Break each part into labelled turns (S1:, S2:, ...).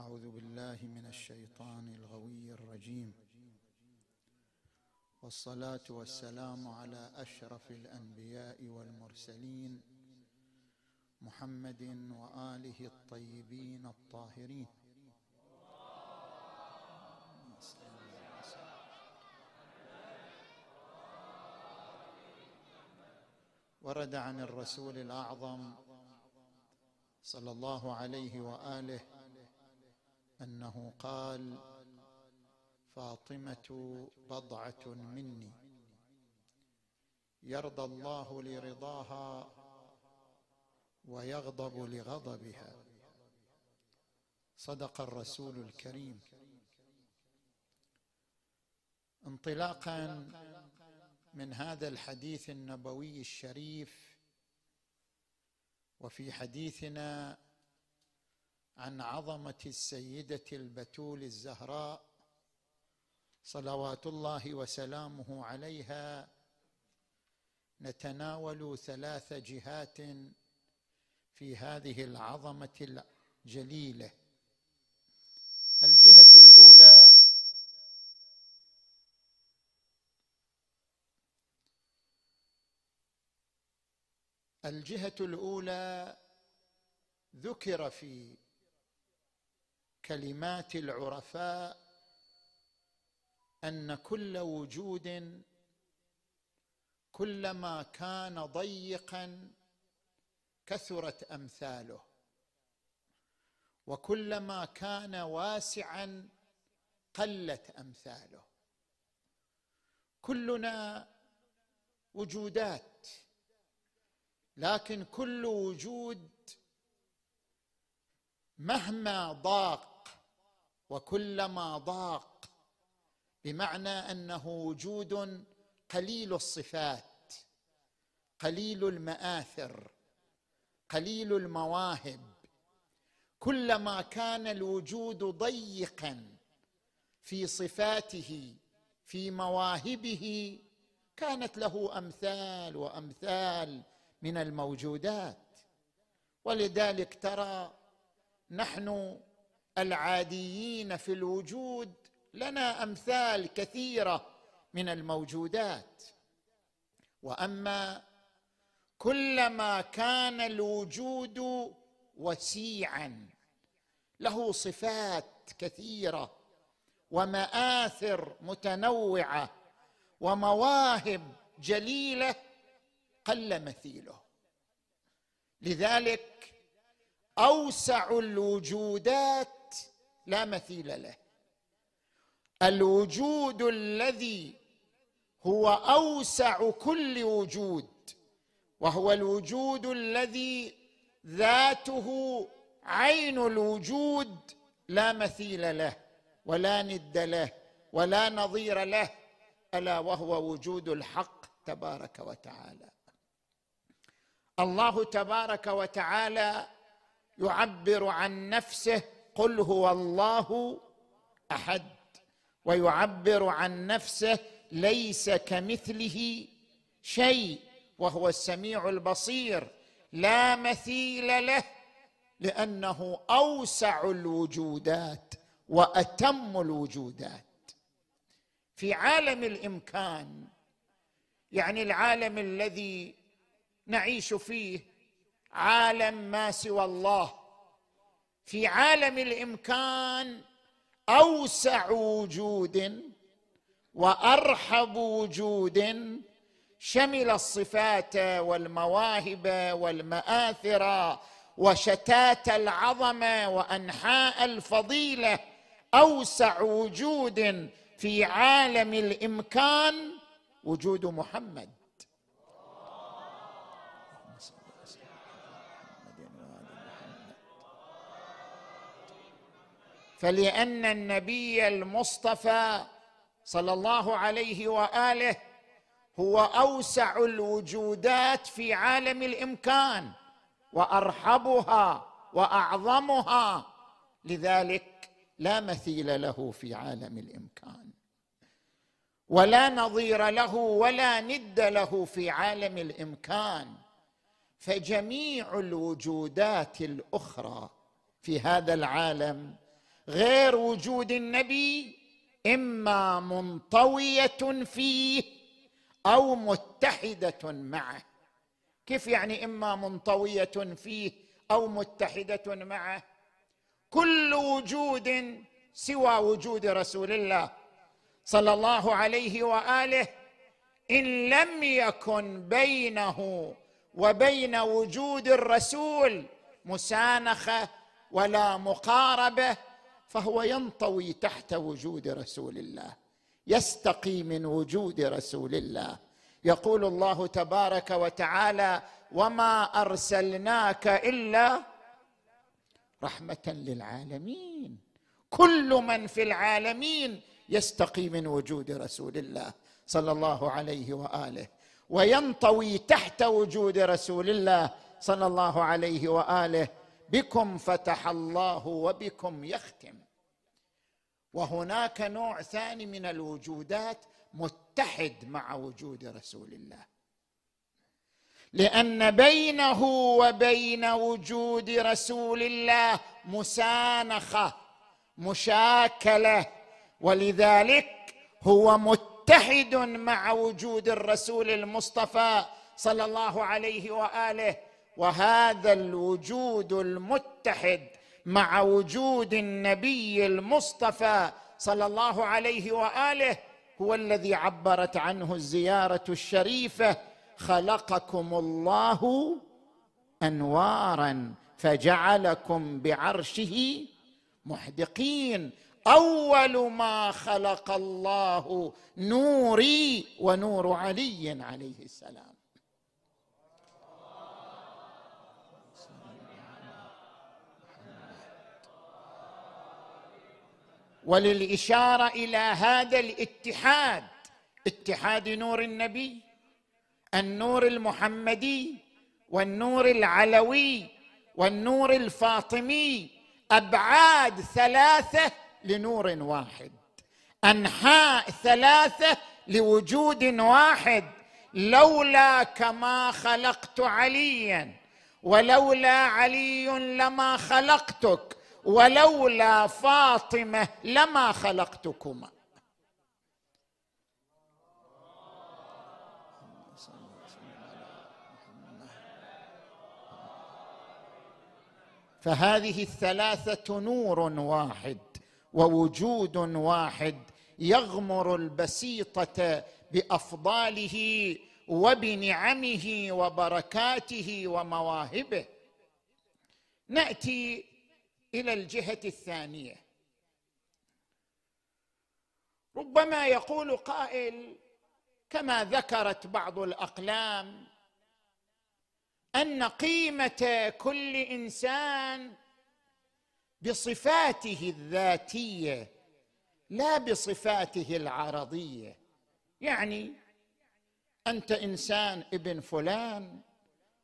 S1: أعوذ بالله من الشيطان الغوي الرجيم. والصلاة والسلام على أشرف الأنبياء والمرسلين محمد وآله الطيبين الطاهرين. ورد عن الرسول الأعظم صلى الله عليه وآله أنه قال فاطمة بضعة مني. يرضى الله لرضاها ويغضب لغضبها. صدق الرسول الكريم. انطلاقا من هذا الحديث النبوي الشريف وفي حديثنا عن عظمة السيدة البتول الزهراء صلوات الله وسلامه عليها نتناول ثلاث جهات في هذه العظمة الجليلة. الجهة الأولى الجهة الأولى ذكر في كلمات العرفاء أن كل وجود كلما كان ضيقا كثرت أمثاله. وكلما كان واسعا قلت أمثاله. كلنا وجودات لكن كل وجود مهما ضاق وكلما ضاق بمعنى أنه وجود قليل الصفات قليل المآثر قليل المواهب. كلما كان الوجود ضيقا في صفاته في مواهبه كانت له أمثال وأمثال من الموجودات. ولذلك ترى نحن العاديين في الوجود لنا أمثال كثيرة من الموجودات. وأما كلما كان الوجود وسيعا له صفات كثيرة ومآثر متنوعة ومواهب جليلة قل مثيله. لذلك أوسع الوجودات لا مثيل له. الوجود الذي هو أوسع كل وجود وهو الوجود الذي ذاته عين الوجود لا مثيل له ولا ند له ولا نظير له ألا وهو وجود الحق تبارك وتعالى. الله تبارك وتعالى يعبر عن نفسه قل هو الله أحد ويعبر عن نفسه ليس كمثله شيء وهو السميع البصير لا مثيل له لأنه أوسع الوجودات وأتم الوجودات. في عالم الإمكان يعني العالم الذي نعيش فيه عالم ما سوى الله في عالم الإمكان أوسع وجود وأرحب وجود شمل الصفات والمواهب والمآثر وشتات العظمه وأنحاء الفضيلة أوسع وجود في عالم الإمكان وجود محمد. فلأن النبي المصطفى صلى الله عليه وآله هو أوسع الوجودات في عالم الإمكان وأرحبها وأعظمها لذلك لا مثيل له في عالم الإمكان. ولا نظير له ولا ند له في عالم الإمكان. فجميع الوجودات الأخرى في هذا العالم غير وجود النبي إما منطوية فيه أو متحدة معه. كيف يعني إما منطوية فيه أو متحدة معه؟ كل وجود سوى وجود رسول الله صلى الله عليه وآله إن لم يكن بينه وبين وجود الرسول مسانخة ولا مقاربة فهو ينطوي تحت وجود رسول الله يستقي من وجود رسول الله. يقول الله تبارك وتعالى وما أرسلناك إلا رحمة للعالمين. كل من في العالمين يستقي من وجود رسول الله صلى الله عليه وآله وينطوي تحت وجود رسول الله صلى الله عليه وآله. بكم فتح الله وبكم يختم. وهناك نوع ثاني من الوجودات متحد مع وجود رسول الله. لأن بينه وبين وجود رسول الله مسانخة مشاكلة ولذلك هو متحد مع وجود الرسول المصطفى صلى الله عليه وآله. وهذا الوجود المتحد مع وجود النبي المصطفى صلى الله عليه وآله هو الذي عبرت عنه الزيارة الشريفة خلقكم الله أنوارا فجعلكم بعرشه محدقين. أول ما خلق الله نوري ونور علي عليه السلام. وللإشارة إلى هذا الاتحاد. اتحاد نور النبي النور المحمدي والنور العلوي والنور الفاطمي. أبعاد ثلاثة لنور واحد. أنحاء ثلاثة لوجود واحد. لولا كما خلقت عليا ولولا علي لما خلقتك. ولولا فاطمة لما خلقتكما. فهذه الثلاثة نور واحد ووجود واحد يغمر البسيطة بأفضاله وبنعمه وبركاته ومواهبه. نأتي إلى الجهة الثانية. ربما يقول قائل كما ذكرت بعض الأقلام أن قيمة كل إنسان بصفاته الذاتية لا بصفاته العرضية. يعني أنت إنسان ابن فلان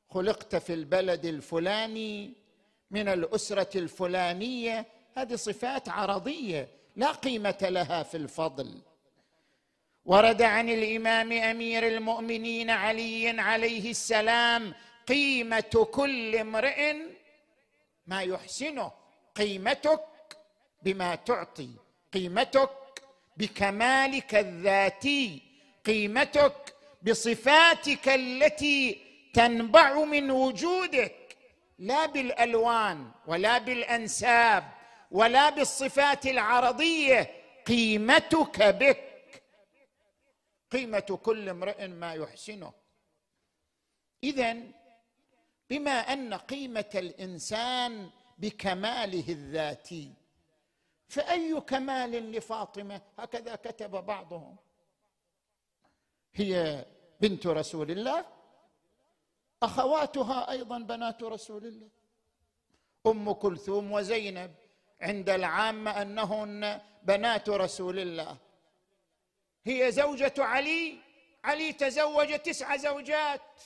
S1: خلقت في البلد الفلاني من الأسرة الفلانية هذه صفات عرضية لا قيمة لها في الفضل. ورد عن الإمام أمير المؤمنين علي عليه السلام قيمة كل امرئ ما يحسنه قيمتك بما تعطي قيمتك بكمالك الذاتي قيمتك بصفاتك التي تنبع من وجودك. لا بالألوان ولا بالأنساب ولا بالصفات العرضية قيمتك بك. قيمة كل امرئ ما يحسنه. اذا بما أن قيمة الإنسان بكماله الذاتي فأي كمال لفاطمة؟ هكذا كتب بعضهم. هي بنت رسول الله أخواتها أيضا بنات رسول الله. أم كلثوم وزينب عند العامه أنهن بنات رسول الله. هي زوجة علي علي تزوج تسع زوجات.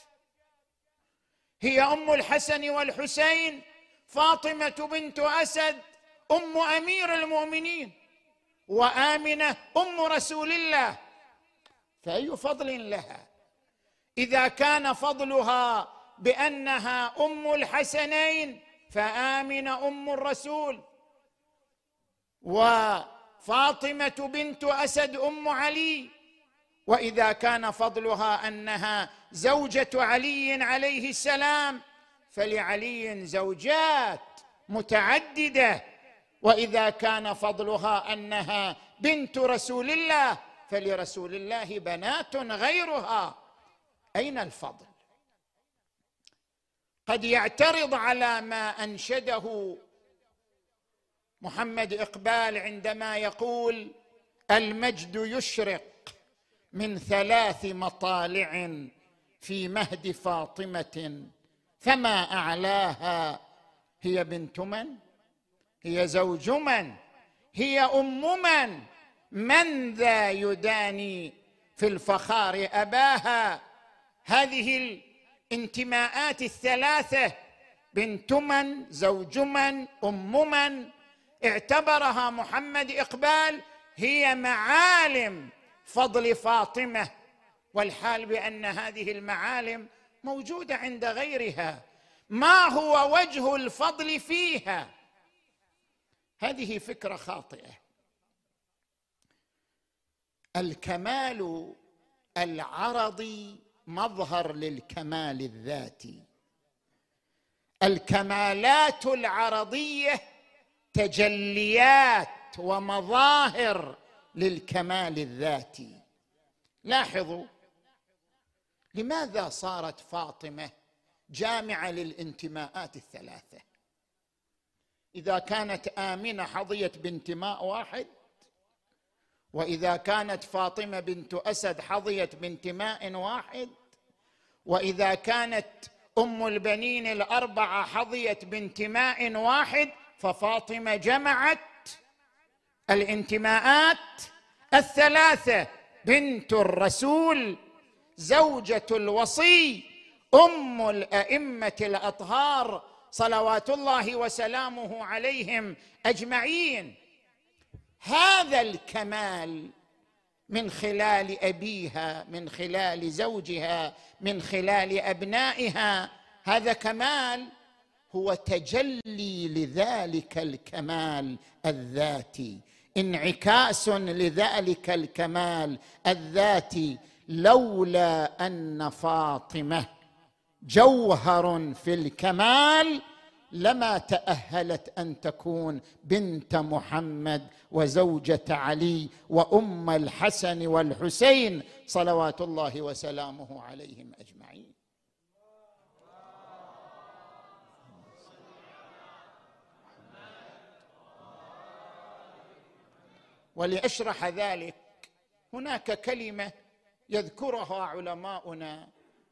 S1: هي أم الحسن والحسين فاطمة بنت أسد أم أمير المؤمنين وآمنة أم رسول الله. فأي فضل لها؟ إذا كان فضلها بأنها أم الحسنين فآمن أم الرسول. وفاطمة بنت أسد أم علي. وإذا كان فضلها أنها زوجة علي عليه السلام فلعلي زوجات متعددة. وإذا كان فضلها أنها بنت رسول الله فلرسول الله بنات غيرها. أين الفضل؟ قد يعترض على ما أنشده محمد إقبال عندما يقول المجد يشرق من ثلاث مطالع في مهد فاطمة فما أعلاها؟ هي بنت من؟ هي زوج من؟ هي أم من؟ من ذا يداني في الفخار أباها؟ هذه الانتماءات الثلاثة بنت من زوج من ام من اعتبرها محمد إقبال هي معالم فضل فاطمة والحال بأن هذه المعالم موجودة عند غيرها. ما هو وجه الفضل فيها؟ هذه فكرة خاطئة. الكمال العرضي مظهر للكمال الذاتي. الكمالات العرضية تجليات ومظاهر للكمال الذاتي. لاحظوا لماذا صارت فاطمة جامعة للانتماءات الثلاثة؟ إذا كانت آمنة حظيت بانتماء واحد وإذا كانت فاطمة بنت أسد حظيت بانتماء واحد وإذا كانت أم البنين الأربعة حظيت بانتماء واحد ففاطمة جمعت الانتماءات. الثلاثة بنت الرسول زوجة الوصي أم الأئمة الأطهار صلوات الله وسلامه عليهم أجمعين. هذا الكمال من خلال أبيها من خلال زوجها من خلال أبنائها. هذا كمال هو تجلي لذلك الكمال الذاتي. انعكاس لذلك الكمال الذاتي. لولا أن فاطمة جوهر في الكمال لما تأهلت أن تكون بنت محمد وزوجة علي وأم الحسن والحسين صلوات الله وسلامه عليهم أجمعين. ولأشرح ذلك هناك كلمة يذكرها علماؤنا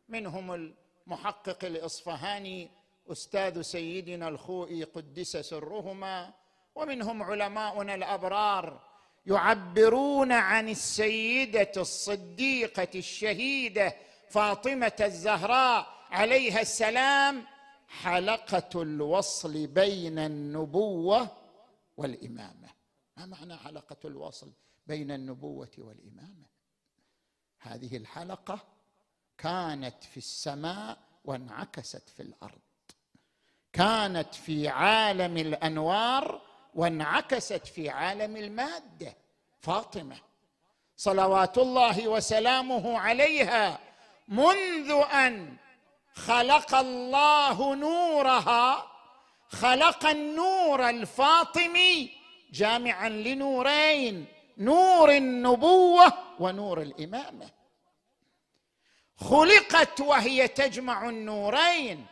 S1: منهم المحقق الإصفهاني أستاذ سيدنا الخوئي قدس سرهما ومنهم علماؤنا الأبرار يعبرون عن السيدة الصديقة الشهيدة فاطمة الزهراء عليها السلام حلقة الوصل بين النبوة والإمامة. ما معنى حلقة الوصل بين النبوة والإمامة؟ هذه الحلقة كانت في السماء وانعكست في الأرض. كانت في عالم الأنوار وانعكست في عالم المادة. فاطمة صلوات الله وسلامه عليها منذ أن خلق الله نورها خلق النور الفاطمي جامعا لنورين نور النبوة ونور الإمامة. خلقت وهي تجمع النورين.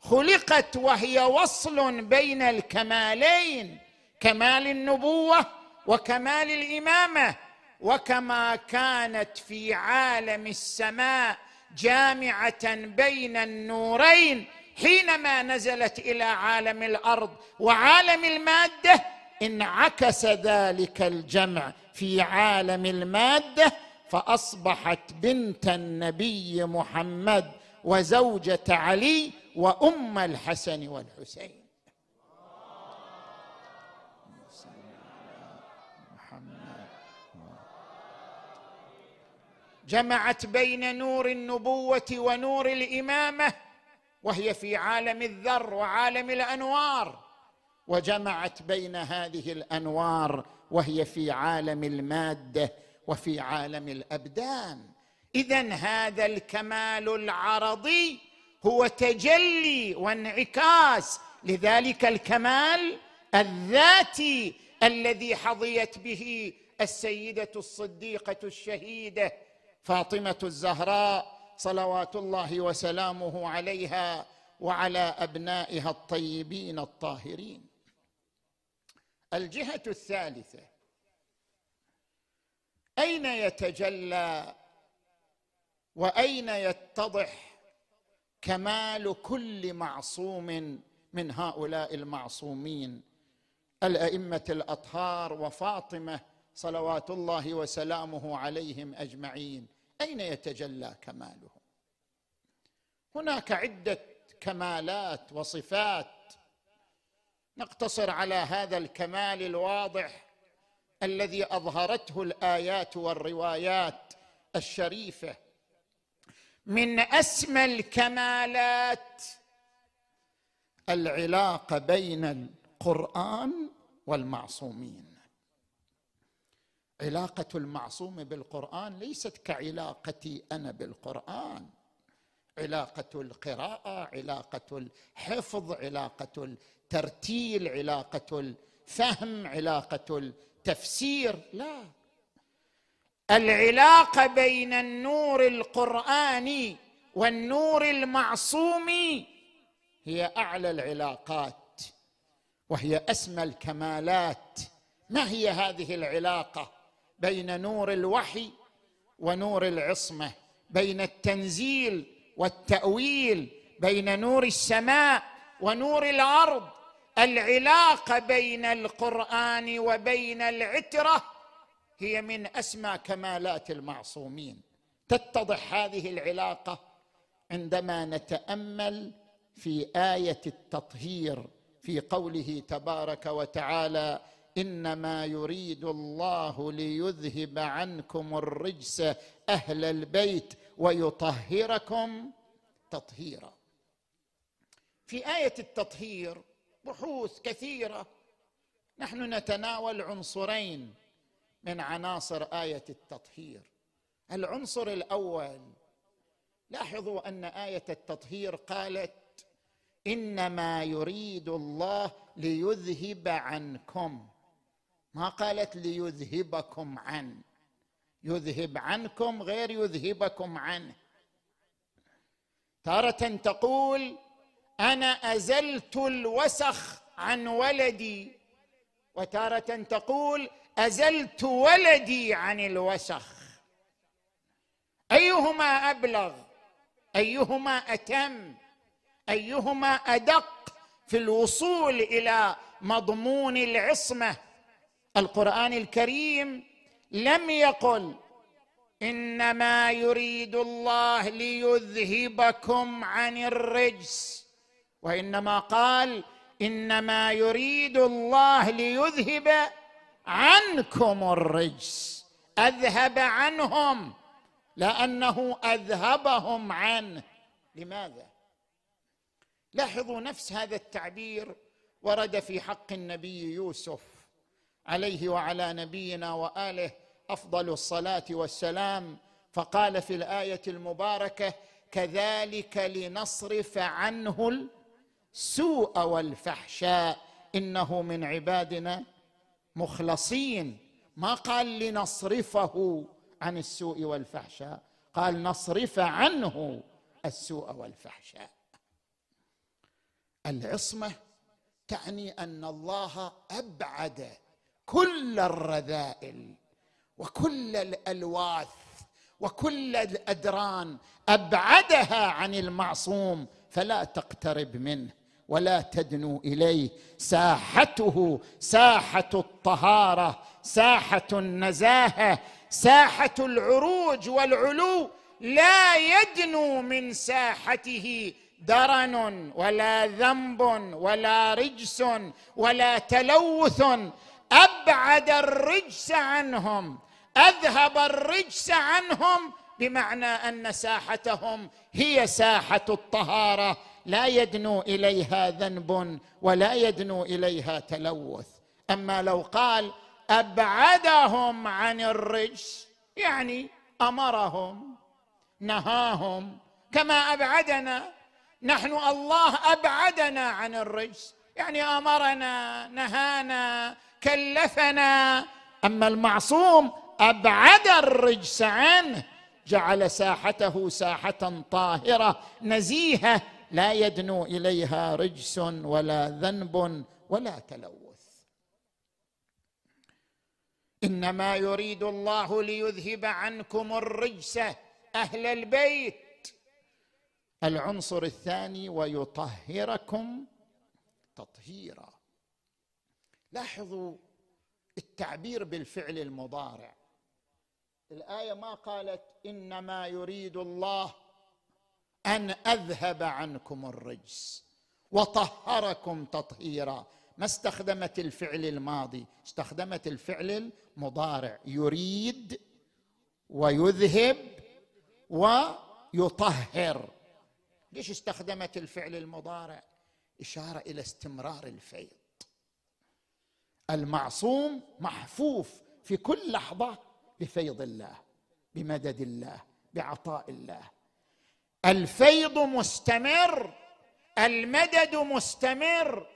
S1: خلقت وهي وصل بين الكمالين كمال النبوة وكمال الإمامة. وكما كانت في عالم السماء جامعة بين النورين حينما نزلت إلى عالم الأرض وعالم المادة انعكس ذلك الجمع في عالم المادة فأصبحت بنت النبي محمد وزوجة علي وأم الحسن والحسين. جمعت بين نور النبوة ونور الإمامة وهي في عالم الذر وعالم الأنوار. وجمعت بين هذه الأنوار وهي في عالم المادة وفي عالم الأبدان. اذا هذا الكمال العرضي هو تجلي وانعكاس لذلك الكمال الذاتي الذي حظيت به السيدة الصديقة الشهيدة فاطمة الزهراء صلوات الله وسلامه عليها وعلى أبنائها الطيبين الطاهرين. الجهة الثالثة أين يتجلى وأين يتضح كمال كل معصوم من هؤلاء المعصومين. الأئمة الأطهار وفاطمة صلوات الله وسلامه عليهم أجمعين. أين يتجلى كمالهم؟ هناك عدة كمالات وصفات نقتصر على هذا الكمال الواضح الذي أظهرته الآيات والروايات الشريفة. من أسمى الكمالات العلاقة بين القرآن والمعصومين. علاقة المعصوم بالقرآن ليست كعلاقتي أنا بالقرآن. علاقة القراءة علاقة الحفظ علاقة الترتيل علاقة الفهم علاقة التفسير لا. العلاقه بين النور القراني والنور المعصوم هي أعلى العلاقات وهي أسمى الكمالات. ما هي هذه العلاقة بين نور الوحي ونور العصمة؟ بين التنزيل والتأويل بين نور السماء ونور الأرض. العلاقه بين القرآن وبين العترة هي من أسمى كمالات المعصومين. تتضح هذه العلاقة عندما نتأمل في آية التطهير في قوله تبارك وتعالى إنما يريد الله ليذهب عنكم الرجس أهل البيت ويطهركم تطهيرا. في آية التطهير بحوث كثيرة. نحن نتناول عنصرين من عناصر آية التطهير. العنصر الأول لاحظوا أن آية التطهير قالت إنما يريد الله ليذهب عنكم. ما قالت ليذهبكم عن؟ يذهب عنكم غير يذهبكم عنه. تارة تقول أنا أزلت الوسخ عن ولدي. وتارة تقول أزلت ولدي عن الوسخ. أيهما أبلغ؟ أيهما أتم؟ أيهما أدق في الوصول إلى مضمون العصمة؟ القرآن الكريم لم يقل إنما يريد الله ليذهبكم عن الرجس وإنما قال إنما يريد الله ليذهب عنكم الرجس. أذهب عنهم لأنه أذهبهم عنه. لماذا؟ لاحظوا نفس هذا التعبير ورد في حق النبي يوسف عليه وعلى نبينا وآله أفضل الصلاة والسلام. فقال في الآية المباركة كذلك لنصرف عنه السوء والفحشاء. إنه من عبادنا مخلصين. ما قال لنصرفه عن السوء والفحشاء قال نصرف عنه السوء والفحشاء. العصمة تعني أن الله أبعد كل الرذائل وكل الألواث وكل الأدران أبعدها عن المعصوم فلا تقترب منه. ولا تدنو إليه. ساحته ساحة الطهارة ساحة النزاهة ساحة العروج والعلو. لا يدنو من ساحته درن ولا ذنب ولا رجس ولا تلوث. أبعد الرجس عنهم أذهب الرجس عنهم بمعنى أن ساحتهم هي ساحة الطهارة. لا يدنو إليها ذنب ولا يدنو إليها تلوث. أما لو قال أبعدهم عن الرجس يعني أمرهم نهاهم. كما أبعدنا نحن الله أبعدنا عن الرجس. يعني أمرنا نهانا كلفنا. أما المعصوم أبعد الرجس عنه جعل ساحته ساحة طاهرة نزيهة. لا يدنو إليها رجس ولا ذنب ولا تلوث. إنما يريد الله ليذهب عنكم الرجس أهل البيت. العنصر الثاني ويطهركم تطهيرا. لاحظوا التعبير بالفعل المضارع. الآية ما قالت إنما يريد الله أن أذهب عنكم الرجس وطهركم تطهيرا. ما استخدمت الفعل الماضي؟ استخدمت الفعل المضارع. يريد ويذهب ويطهر. ليش استخدمت الفعل المضارع؟ إشارة إلى استمرار الفيض. المعصوم محفوف في كل لحظة بفيض الله بمدد الله بعطاء الله. الفيض مستمر المدد مستمر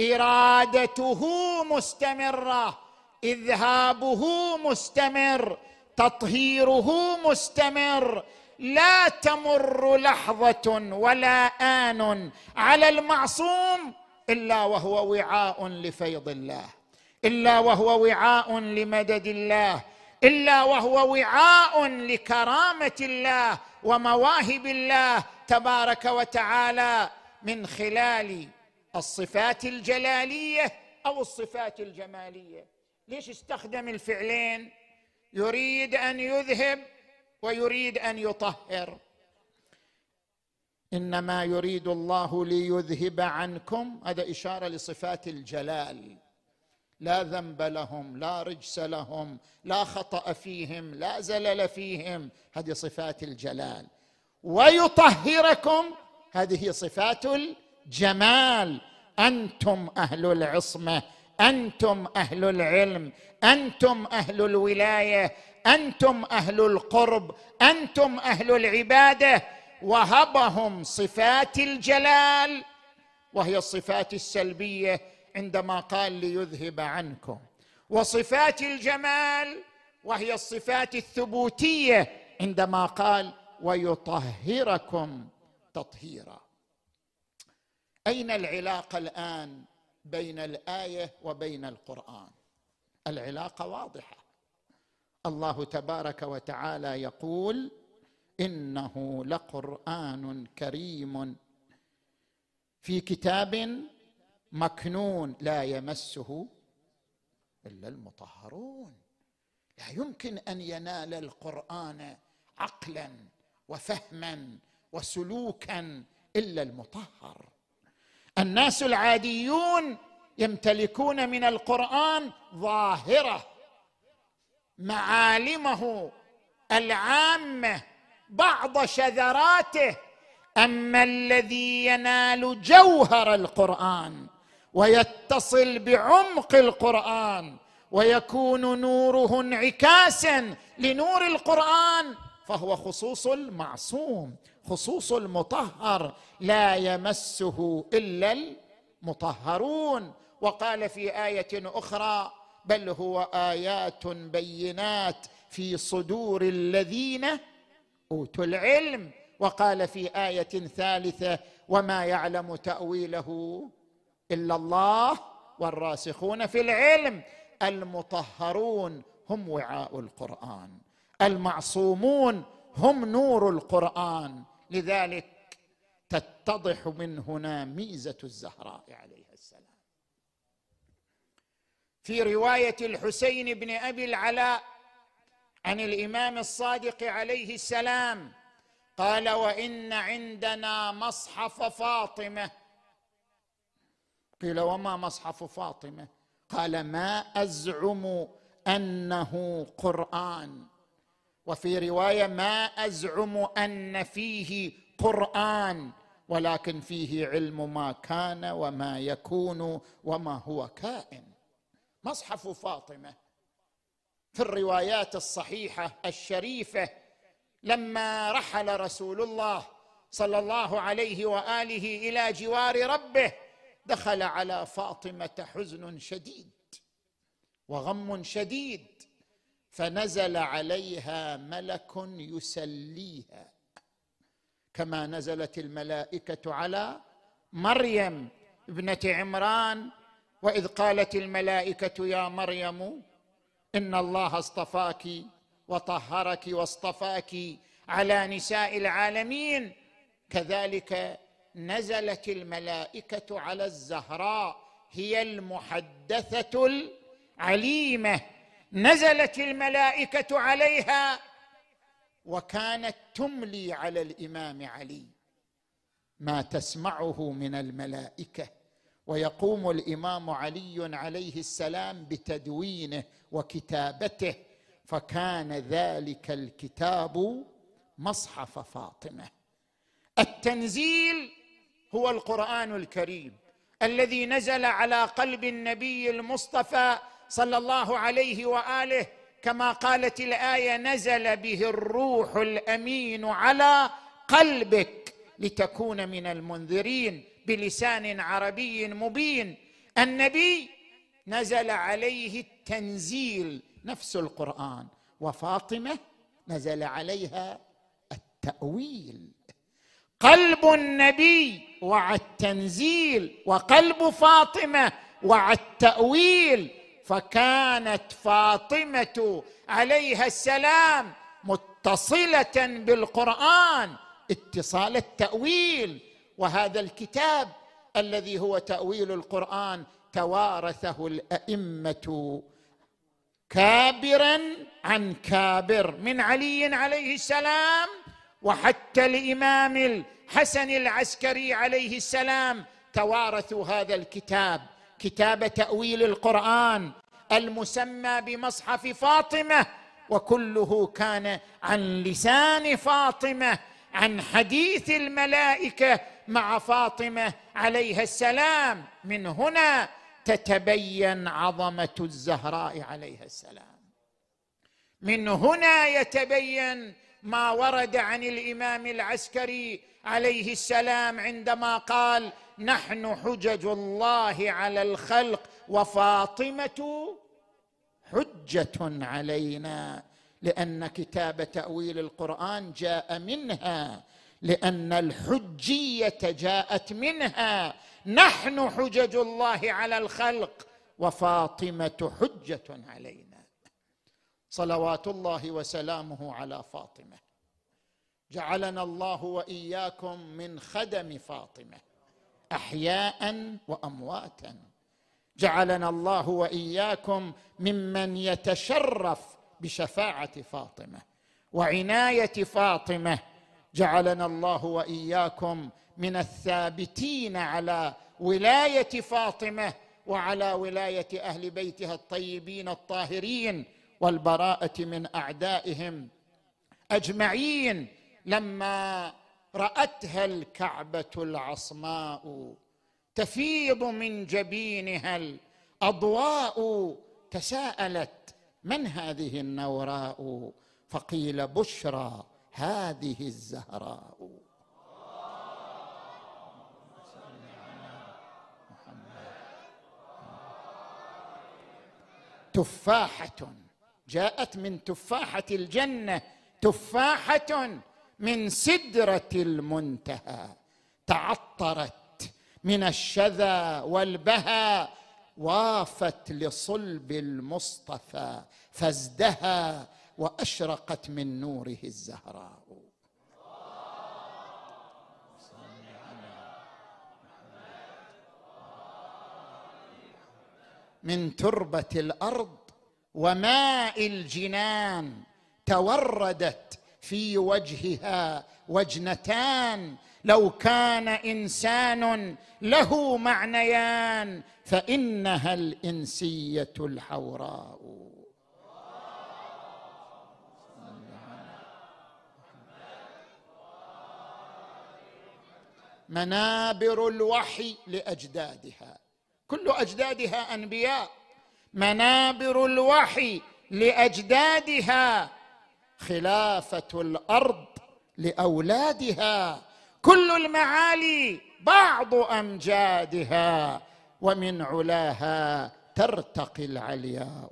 S1: إرادته مستمرة إذهابه مستمر تطهيره مستمر. لا تمر لحظة ولا آن على المعصوم إلا وهو وعاء لفيض الله إلا وهو وعاء لمدد الله إلا وهو وعاء لكرامة الله. ومواهب الله تبارك وتعالى من خلال الصفات الجلالية أو الصفات الجمالية. ليش استخدم الفعلين؟ يريد أن يذهب ويريد أن يطهر. إنما يريد الله ليذهب عنكم. هذا إشارة لصفات الجلال. لا ذنب لهم لا رجس لهم لا خطأ فيهم لا زلل فيهم. هذه صفات الجلال. ويطهركم هذه صفات الجمال. أنتم أهل العصمة أنتم أهل العلم أنتم أهل الولاية أنتم أهل القرب أنتم أهل العبادة. وهبهم صفات الجلال وهي الصفات السلبية. عندما قال ليذهب عنكم. وصفات الجمال وهي الصفات الثبوتية عندما قال ويطهركم تطهيرا. أين العلاقة الآن بين الآية وبين القرآن؟ العلاقة واضحة. الله تبارك وتعالى يقول إنه لقرآن كريم. في كتاب مكنون لا يمسه إلا المطهرون. لا يمكن أن ينال القرآن عقلا وفهما وسلوكا إلا المطهر. الناس العاديون يمتلكون من القرآن ظاهرة معالمه العامة بعض شذراته. أما الذي ينال جوهر القرآن ويتصل بعمق القرآن ويكون نوره انعكاسا لنور القرآن فهو خصوص المعصوم خصوص المطهر لا يمسه إلا المطهرون. وقال في آية أخرى بل هو آيات بينات في صدور الذين أوتوا العلم. وقال في آية ثالثة وما يعلم تأويله إلا الله والراسخون في العلم. المطهرون هم وعاء القرآن. المعصومون هم نور القرآن. لذلك تتضح من هنا ميزة الزهراء عليها السلام. في رواية الحسين بن أبي العلاء عن الإمام الصادق عليه السلام قال وإن عندنا مصحف فاطمة قيل وما مصحف فاطمة؟ قال ما أزعم أنه قرآن. وفي رواية ما أزعم أن فيه قرآن ولكن فيه علم ما كان وما يكون وما هو كائن. مصحف فاطمة في الروايات الصحيحة الشريفة لما رحل رسول الله صلى الله عليه وآله إلى جوار ربه دخل على فاطمة حزن شديد وغم شديد فنزل عليها ملك يسليها. كما نزلت الملائكة على مريم ابنة عمران وإذ قالت الملائكة يا مريم إن الله اصطفاك وطهرك واصطفاك على نساء العالمين كذلك نزلت الملائكة على الزهراء هي المحدثة العليمة. نزلت الملائكة عليها وكانت تملي على الإمام علي. ما تسمعه من الملائكة. ويقوم الإمام علي عليه السلام بتدوينه وكتابته. فكان ذلك الكتاب مصحف فاطمة. التنزيل هو القرآن الكريم الذي نزل على قلب النبي المصطفى صلى الله عليه وآله كما قالت الآية نزل به الروح الأمين على قلبك لتكون من المنذرين بلسان عربي مبين. النبي نزل عليه التنزيل نفس القرآن وفاطمة نزل عليها التأويل. قلب النبي وعى التنزيل وقلب فاطمة وعى التأويل. فكانت فاطمة عليها السلام متصلة بالقرآن اتصال التأويل. وهذا الكتاب الذي هو تأويل القرآن توارثه الأئمة كابرا عن كابر. من علي عليه السلام وحتى الامام الحسن العسكري عليه السلام توارثوا هذا الكتاب كتاب تأويل القرآن المسمى بمصحف فاطمة وكله كان عن لسان فاطمة عن حديث الملائكة مع فاطمة عليها السلام. من هنا تتبين عظمة الزهراء عليها السلام. من هنا يتبين ما ورد عن الإمام العسكري عليه السلام عندما قال نحن حجج الله على الخلق وفاطمة حجة علينا لأن كتاب تأويل القرآن جاء منها لأن الحجية جاءت منها. نحن حجج الله على الخلق وفاطمة حجة علينا. صلوات الله وسلامه على فاطمة. جعلنا الله وإياكم من خدم فاطمة أحياء وأمواتا. جعلنا الله وإياكم ممن يتشرف بشفاعة فاطمة. وعناية فاطمة جعلنا الله وإياكم من الثابتين على ولاية فاطمة وعلى ولاية أهل بيتها الطيبين الطاهرين. والبراءة من أعدائهم أجمعين لما رأتها الكعبة العصماء تفيض من جبينها الأضواء تساءلت من هذه النوراء؟ فقيل بشرى هذه الزهراء. تفاحة. جاءت من تفاحة الجنة تفاحة من سدرة المنتهى تعطرت من الشذا والبهى وافت لصلب المصطفى فازدهى وأشرقت من نوره الزهراء. من تربة الأرض وماء الجنان توردت في وجهها وجنتان. لو كان إنسان له معنيان فإنها الإنسية الحوراء. منابر الوحي لأجدادها. كل أجدادها أنبياء. منابر الوحي لأجدادها خلافة الأرض لأولادها. كل المعالي بعض أمجادها ومن علاها ترتقي العلياء.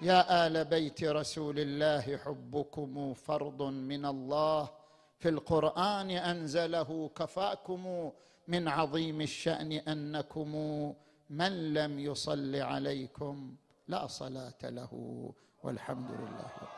S1: يا آل بيت رسول الله حبكم فرض من الله. في القرآن أنزله كفاكم من عظيم الشأن أنكم من لم يصل عليكم لا صلاة له والحمد لله